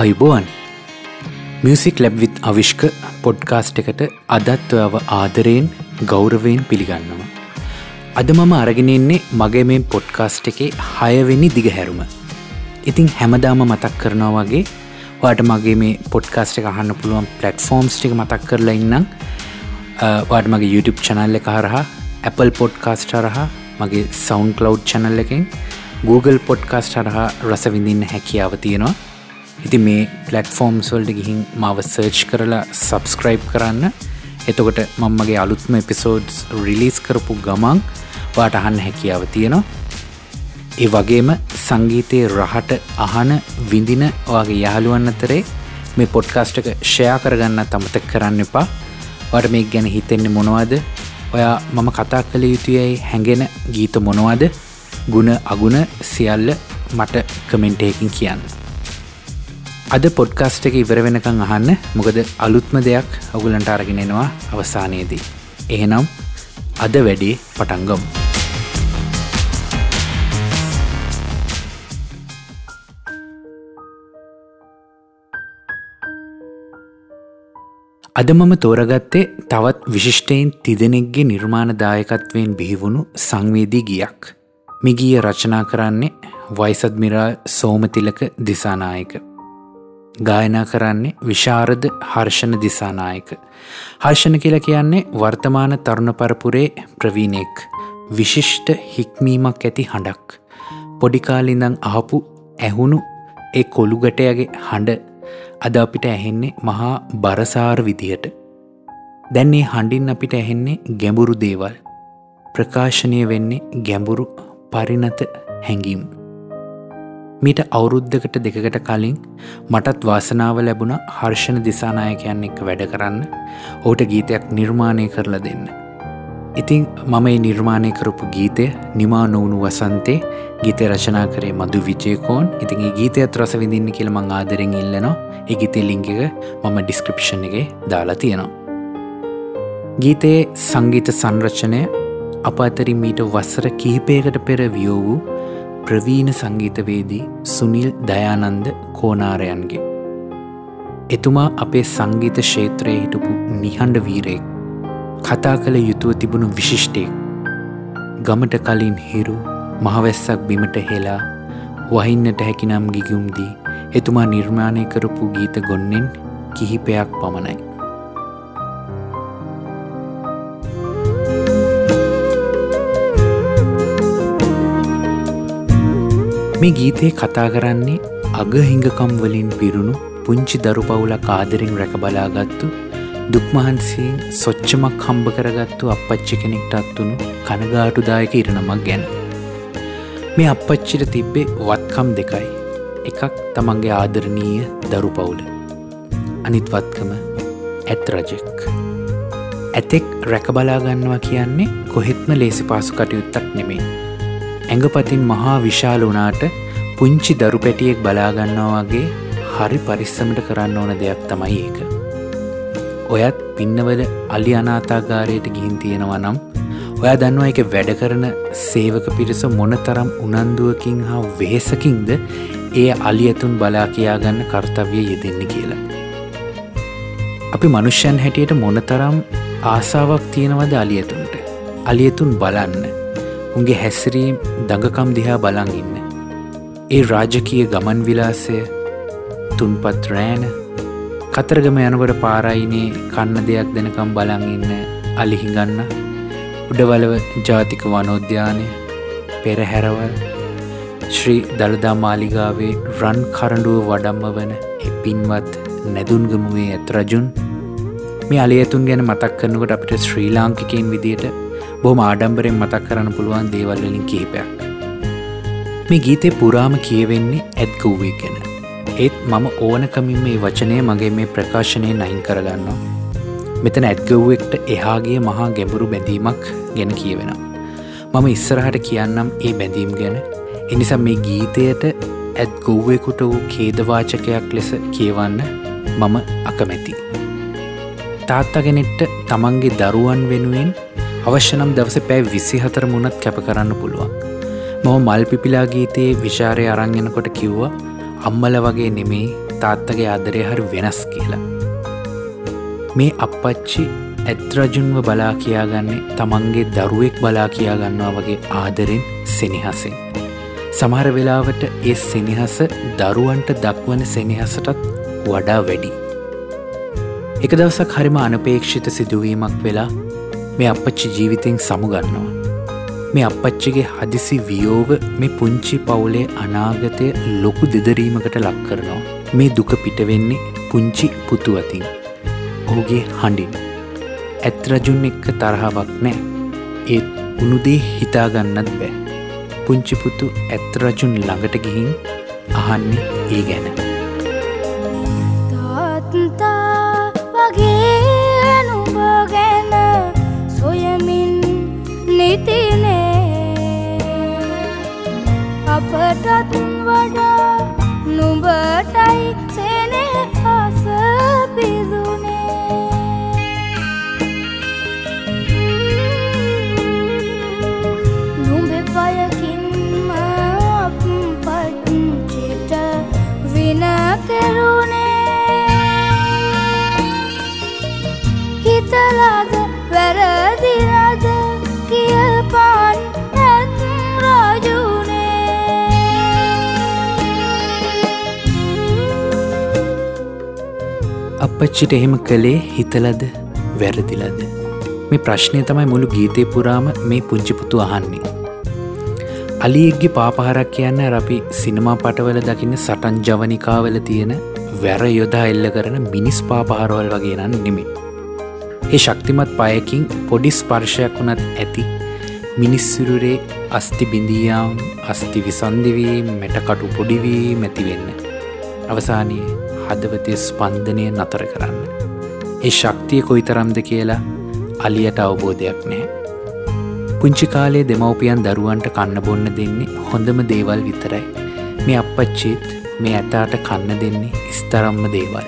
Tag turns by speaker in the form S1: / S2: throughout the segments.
S1: අයිබෝවන් music ලැබ්විත් අවිශ්ක podcast එකට අදත් ඔයාව ආදරයෙන් ගෞරවයෙන් පිළිගන්නවා. අද මම අරගෙනෙන්නේ මගේ මේ පොඩ්කාස්ට් එකේ හයවෙනි දිග හැරුම. ඉතිං හැමදාම මතක් කරනවා වගේ වාට මගේ මේ පොඩ්කාස්ට් එක අහන්න පුළුවන් පලට්ෆෝර්ම්ස් ටික මතක් කරලා ඉන්නම් වාට මගේ YouTube චනල්ල එක හරහා Apple පොඩ්කාස්ට හරහා මගේ සෞන්් කලව් චනල් එකෙන් Google පොඩ්කාස්ට හරහා රස විඳින්න හැකියාව තියෙනවා ඉති මේ පලටෆෝර්ම් සොල්ට ගිහින් මාව සර්ච් කරලා සබස්ක්‍රයිබ් කරන්න. එතකොට මංමගේ අලුත්ම එපිසෝඩ්ස් රිලිස් කරපු ගමන් වාට අහන්න හැකියාව තියෙනවා. ඒ වගේම සංගීතයේ රහට අහන විඳින වගේ යාළුවන් අතරේ මේ පොඩ්කාස්ට් එක ෂයා කරගන්න තමතක් කරන්න එපා. වට මේ ගැන හිතෙන්නේ මොනවද? ඔයා මම කතා කළ යුතුයයි හැඟෙන ගීත මොනවද? ගුණ අගුණ සියල්ල මට කමෙන්ටයකින් කියන්න. අද පොඩ්කාස්ට එක ඉවර වෙනකං අහන්න මොකද අලුත්ම දෙයක් ඔගුලන්ට අරගෙනෙනවා අවසානයේදී. එහෙනම් අද වැඩේ පටන්ගම්. අද මම තෝරගත්තේ තවත් විශිෂ්ටයෙන් තිදෙනෙක්ගේ නිර්මාණදායකත්වයෙන් බිහිවුණු සංවේදී ගියක්. මිගිය රචනා කරන්නේ වයිසද්මිරාල් සෝමතිලක දිසානායක. ගායනා කරන්නේ විශාරද හර්ෂණ දිසානායක. හර්ෂණ කියල කියන්නේ වර්තමාන තරුණ පරපුරේ ප්‍රවීණෙක් විශිෂ්ට හික්මීමක් ඇති හඬක්. පොඩිකාලිඳං අහපු ඇහුණු ඒ කොළුගටයගේ හඬ අද අපිට ඇහෙන්නේ මහා බරසාර විදිහට. දැන්නේ හඬින් අපිට ඇහෙන්නේ ගැඹුරු දේවල්. ප්‍රකාශනය වෙන්නේ ගැඹුරු පරිනත හැඟීම්. මීට අවුරුද්ධකට දෙකට කලින් මටත් වාසනාව ලැබුණ හර්ෂණ දිසානායකයන් එක්ක වැඩ කරන්න ඕට ගීතයක් නිර්මාණය කරලා දෙන්න. ඉතිං මම ඒ නිර්මාණය කරපු ගීතය නිමා නොවුණු වසන්තේ ගීතය රචනා කරේ මදු විජයකෝන් ඉතින් ඒ ගීතයත් රස විඳින්න කියල මං ආදරෙන් ඉල්ලනවා ඒ ගීතේ ලිංගක මම ඩිස්ක්‍රපෂන් එක දාලා තියෙනවා. ගීතයේ සංගීත සංරචනය අප අතරින් මීට වස්සර කිහිපයකට පෙර වියෝ වූ ප්‍රවීණ සංගීතවේදී සුනිල් දයානන්ද කෝනාරයන්ගේ. එතුමා අපේ සංගීත ක්ෂේත්‍රය හිටපු නිහඬ වීරයෙක් කතා කළ යුතුව තිබුණු විශිෂ්ටයෙක් ගමට කලින් හිරු මහවැස්සක් බිමට හෙලා වහින්නට හැකිනම් ගිගුම්දී එතුමා නිර්මාණය කරපු ගීත ගොන්නෙන් කිහිපයක් පමණයි. මේ ගීතේ කතා කරන්නේ අගහිඟකම් වලින් පිරුණු පුංචි දරු පවුලක් ආදරෙන් රැකබලාගත්තු දුක්මහන්සේ සොච්චමක් හම්බ කරගත්තු අපච්චි කෙනෙක්ට අත්වුණු කනගාටුදායක ඉරණමක් ගැන. මේ අපච්චිට තිබ්බේ වත්කම් දෙකයි. එකක් තමන්ගේ ආදරණීය දරු පවුල. අනිත්වත්කම ඇත් රජෙක්. ඇතෙක් රැකබලාගන්නවා කියන්නේ කොහෙත්ම ලේසි පාසු කටයුත්තක් නෙමේ. ඇඟපතින් මහා විශාල වනාට පුංචි දරු පැටියෙක් බලාගන්නවා වගේ හරි පරිස්සමට කරන්න ඕන දෙයක් තමයි ඒක. ඔයත් පින්නවල අලි අනාතාගාරයට ගිහින් තියෙනවා නම් ඔයා දන්නවා එක වැඩ කරන සේවක පිරිස මොන තරම් උනන්දුවකින් හා වෙහෙසකින්ද ඒ අලි ඇතුන් බලා කියාගන්න කර්තව්‍ය යෙදෙන්න කියලා. අපි මනුෂ්‍යන් හැටියට මොනතරම් ආසාාවක් තියෙනවද අලියතුන්ට අලියතුන් බලන්න උන්ගේ හැස්සරීම් දඟකම් දිහා බලන් ඉන්න. ඒ රාජකීය ගමන් විලාසය තුන්පත් රෑන කතරගම යනවට පාරයිනේ කන්න දෙයක් දෙනකම් බලන් ඉන්න අලිහිගන්න උඩවලව ජාතික වනෝද්‍යානය පෙරහැරවල් ශ්‍රී දළදා මාලිගාවේ රන් කරඩුව වඩම්ම වන එපින්වත් නැදුන්ගමුවේ ඇත් රජුන් මේ අලියතුන් ගැන මතක් කරනකොට අපිට ශ්‍රී ලාංකිකයෙන් විදියට බොහම ආඩම්බරෙන් මතක් කරන්න පුළුවන් දේවල්වලින් කිහිපයක්. මේ ගීතේ පුරාම කියවෙන්නේ ඇත්ගව්වේ ගැන. ඒත් මම ඕනකමින් මේ වචනය මගේ මේ ප්‍රකාශනය නහින් කරගන්නවා. මෙතන ඇත්ගව්වෙක්ට එහාගේ මහා ගැඹුරු බැඳීමක් ගැන කියවෙන. මම ඉස්සරහට කියන්නම් ඒ බැඳීම් ගැන එනිසා මේ ගීතයට ඇත් ගොව්වෙකුට වූ කේදවාචකයක් ලෙස කියවන්න මම අකමැති. තාත්තගෙනෙට්ට තමන්ගේ දරුවන් වෙනුවෙන් අවශ්‍යනම් දවස පැෑ විසි හතර මුණත් කැප කරන්න පුළුවන්. මම මල් පිපිලා ගීතයේ විශාරය අරංගෙනකොට කිව්වා අම්මල වගේ නෙමේ තාත්තගේ ආදරය හරි වෙනස් කියලා. මේ අපච්චි ඇත්රජුන්ව බලා කියාගන්නේ තමන්ගේ දරුවෙක් බලා කියාගන්නවා වගේ ආදරෙන් සෙනහසින්. සමහර වෙලාවට ඒ සෙනහස දරුවන්ට දක්වන සෙනහසටත් වඩා වැඩි. එක දවසක් හරිම අනපේක්ෂිත සිදුවීමක් වෙලා මේ අපච්චි ජීවිතෙන් සමුගන්නවා. මේ අපච්චිගේ හදිසි වියෝව මේ පුංචි පවුලේ අනාගතය ලොකු දෙදරීමකට ලක් කරනවා. මේ දුක පිටවෙන්නේ පුංචි පුතු අතින්. ඔහුගේ හඬින්. ඇත්රජුන් එක්ක තරහාවක් නෑ. ඒත් උනුදේ හිතාගන්නත් බෑ. පුංචිපුතු ඇත්රජුන් ළඟට ගිහින් අහන්නේ ඒ ගැන.
S2: අපටත්
S1: අපච්චිට එහෙම කළේ හිතලද වැරදිලද. මේ ප්‍රශ්නය තමයි මුළු ගීතය පුරාම මේ පුංචිපුතු අහන්නේ. අලියෙක්ගේ පාපහරක් කියන්න අපි සිනමා පටවල දකින්න සටන් ජවනිකාවල තියෙන වැර යොදා එල්ල කරන මිනිස් පාපහරවල් වගේ නම් නෙමේ. ඒ ශක්තිමත් පයකින් පොඩි ස්පර්ශයක් වුණත් ඇති මිනිස්සිරුරේ අස්ති බිඳියාම් අස්ති විසන්දිවී මැටකටු පොඩිවී මැතිවෙන්න. අවසානයේ හදවතය ස්පන්දනය නතර කරන්න. ඒ ශක්තිය කොයි තරම්ද කියලා අලියට අවබෝධයක් නෑ. පුංචි කාලේ දෙමවපියන් දරුවන්ට කන්න බොන්න දෙන්නේ හොඳම දේවල් විතරයි. මේ අපච්චිත් මේ ඇතාට කන්න දෙන්නේ ස්තරම්ම දේවල්.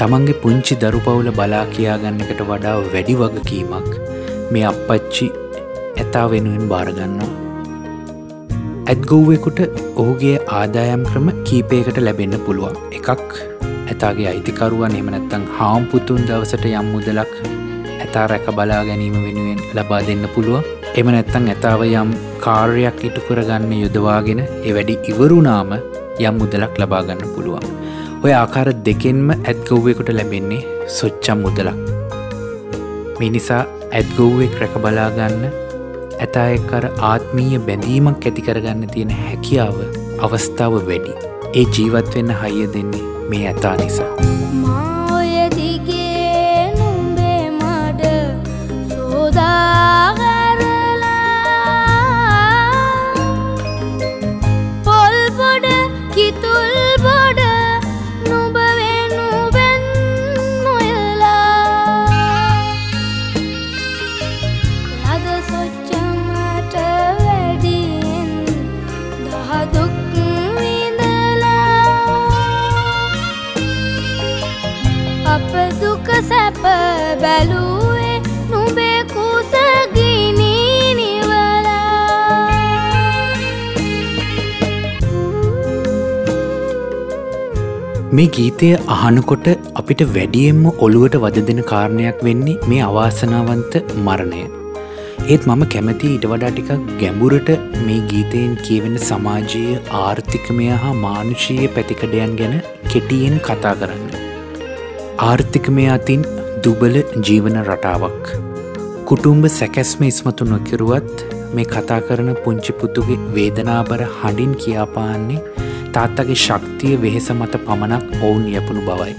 S1: තමන්ගේ පුංචි දරුපවුල බලා කියාගන්නකට වඩා වැඩි වගකීමක් මේ අපච්චි ඇතා වෙනුවෙන් භාරගන්නවා. ඇත්ගොව්වෙකුට ඔහුගේ ආදායම් ක්‍රම කීපයකට ලැබෙන්න පුළුවන් එකක් ඇතාගේ අයිතිකරුවන් එමනැත්තං හාම්පුතුන් දවසට යම් මුදලක් ඇතා රැක බලා ගැනීම වෙනුවෙන් ලබා දෙන්න පුළුවන් එම නැත්තං ඇතාව යම් කාර්යක් ඉටු කරගන්න යොදවාගෙන එ වැඩි ඉවරුනාම යම් මුදලක් ලබාගන්න පුළුවන්. ඔය ආකාර දෙකෙන්ම ඇත්ගොව්වෙකුට ලැබෙන්නේ සොච්චම් මුදලක්. මිනිසා ඇත්ගොව්වෙක් රැක බලාගන්න ඇතායකර ආත්මීය බැඳීමක් ඇති කරගන්න තියෙන හැකියාව අවස්ථාව වැඩි. ඒ ජීවත් වෙන්න හයිය දෙන්නේ මේ ඇතා නිසා.
S2: මාඔය දිගේ නුඹේ මඩ සෝදාගරලා
S1: මේ ගීතය අහනකොට අපිට වැඩියෙන්ම ඔළුවට වද දෙන කාරණයක් වෙන්නේ මේ අවාසනාවන්ත මරණය. ඒත් මම කැමති ඊට වඩා ටිකක් ගැඹුරට මේ ගීතයෙන් කියවෙන සමාජයේ ආර්ථිකමය හා මානුෂීය පැතිකඩයන් ගැන කෙටියෙන් කතා කරන්න. ආර්ථිකමය අතින් දුබල ජීවන රටාවක්. කුටුම්ඹ සැකැස්ම ඉස්මතු නොකිරුවත් මේ කතා කරන පුංචිපුතුගේ වේදනාබර හඬින් කියාපාන්නේ තාත්තගේ ශක්තිය වෙහෙස මත පමණක් ඔවුන් යපුණු බවයි.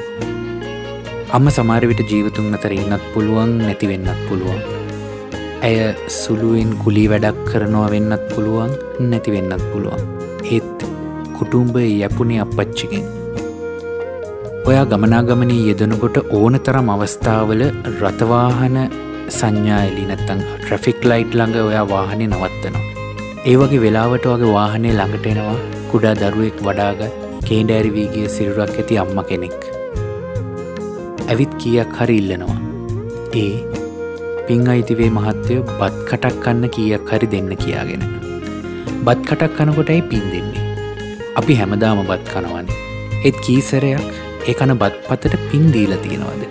S1: අම්ම සමාරවිට ජීවතුන් අතර ඉන්නත් පුළුවන් නැතිවෙන්නත් පුළුවන්. ඇය සුළුවෙන් කුලී වැඩක් කරනවා වෙන්නත් පුළුවන් නැතිවෙන්නත් පුළුවන්. ඒත් කුටුම්බ යැපුණේ අපච්චිගෙන්. ඔයා ගමනාගමනී යෙදනකොට ඕන තරම් අවස්ථාවල රථවාහන සංඥායලි නැත්තං ට්‍රෆික් ලයිට් ළඟ ඔයා වාහනය නවත්තනවා. ඒ වගේ වෙලාවට වගේ වාහනය ළඟට එනවා කුඩා දරුවෙක් වඩාගත් කේන්ඩෑරිවීගේ සිරුරක් ඇති අම්ම කෙනෙක්. ඇවිත් කියක් හරි ඉල්ලනවා. ඒ පින් අයිතිවේ මහත්තයෝ බත් කටක් කන්න කියක් හරි දෙන්න කියාගෙන. බත් කටක් කනකොටයි පින් දෙන්නේ. අපි හැමදාම බත් කනවන්නේ. එත් කීසරයක් ඒ කන බත් පතට පින් දීලා තියෙනවද.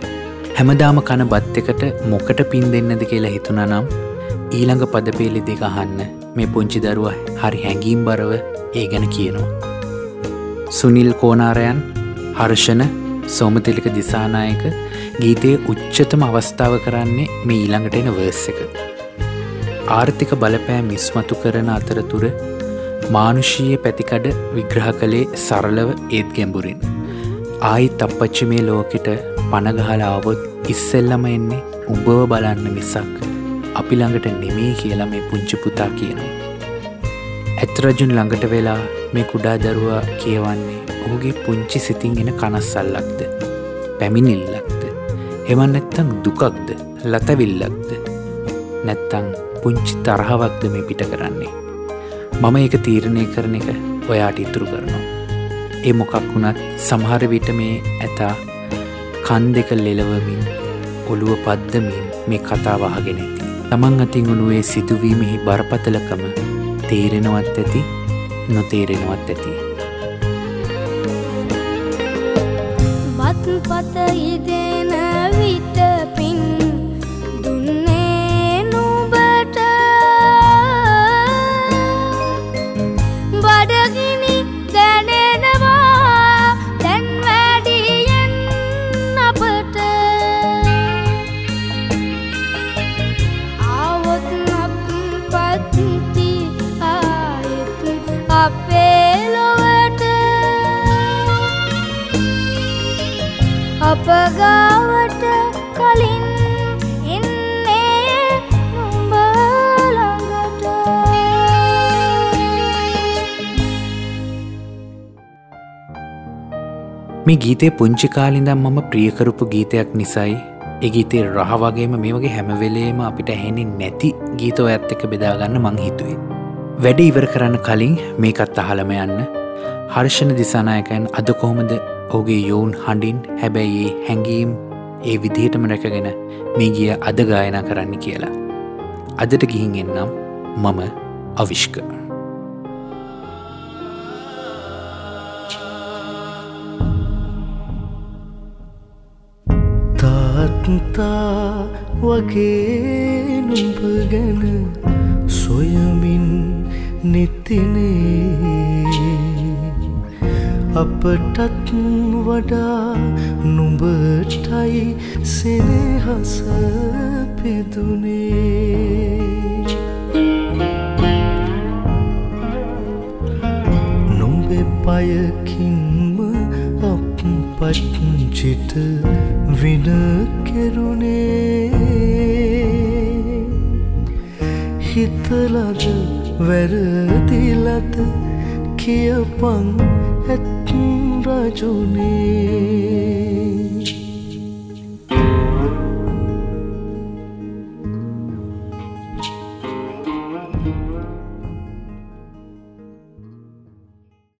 S1: හැමදාම කන බත් එකට මොකට පින් දෙන්නද කියලා හිතුන නම් ඊළඟ පදපේලි දෙක අහන්න මේ පුංචි දරුව හරි හැඟීම් බරව ඒ ගැන කියනවා. සුනිල් කෝනාරයන් හර්ෂණ සෝමතිලික දිසානායක ගීතයේ උච්චතම අවස්ථාව කරන්නේ මේ ඊළඟට එන වර්ස් එක. ආර්ථික බලපෑ මිස්මතු කරන අතරතුර මානුෂීය පැතිකඩ විග්‍රහ කළේ සරලව ඒත් ගැඹුරින්. ආයිත් අපච්චි මේ ලෝකෙට පණගහලාවොත් ඉස්සෙල්ලම එන්නේ උඹව බලන්න මිසක් අපි ළඟට නෙමේ කියලා මේ පුංචි පුතා කියනවා. ඇත්රජුන් ළඟට වෙලා මේ කුඩා දරුවා කියවන්නේ ඔහුගේ පුංචි සිතින් එන කනස්සල්ලක්ද පැමිණිල්ලක්ද එවන් නැත්තං දුකක්ද ලතවිල්ලක්ද නැත්තං පුංචි තරහවක්ද මේ පිට කරන්නේ. මම ඒක තීරණය කරන එක ඔයාට ඉතුරු කරනවා. ඒ මොකක් වුණත් සමහර විට මේ ඇතා කන් දෙක ලෙලවමින් ඔළුව පද්දමින් මේ කතාවහගෙන ඇති. තමන් අතින් උනුවේ සිදුවීමෙහි බරපතලකම තේරෙනවත් ඇති නොතේරෙනවත් ඇති.
S2: බත් පත අපගාවට කලින් එන්නේ නුඹළඟට
S1: මේ ගීතේ පුංචි කාලිඳම් මම ප්‍රියකරපු ගීතයක් නිසයි. ඒ ගීතේ රහ වගේම මේ වගේ හැමවෙලේම අපිට ඇහෙනින් නැති ගීතෝ ඇත්ත එක බෙදාගන්න මං හිතුවේ. වැඩ ඉවර කරන්න කලින් මේකත් අහලම යන්න. හර්ෂණ දිසානායකයන් අද කොහොමද ඔහුගේ යොවුන් හඬින් හැබැයි ඒ හැඟීම් ඒ විදිහටම රැකගෙන මේ ගිය අද ගායනා කරන්න කියලා. අදට ගිහින් එන්නම් මම අවිශ්ක.
S3: තාත්තා වගේ නුඹ ගැන සොයමින් නිතිනේ අපටත් වඩා නුඹටයි සෙනහස පිදුනේ. නොඹෙ පයකින්ම අප පච්චිට වින කෙරුණේ. හිතලද වැරදිලද කියපං ඇත් चुने।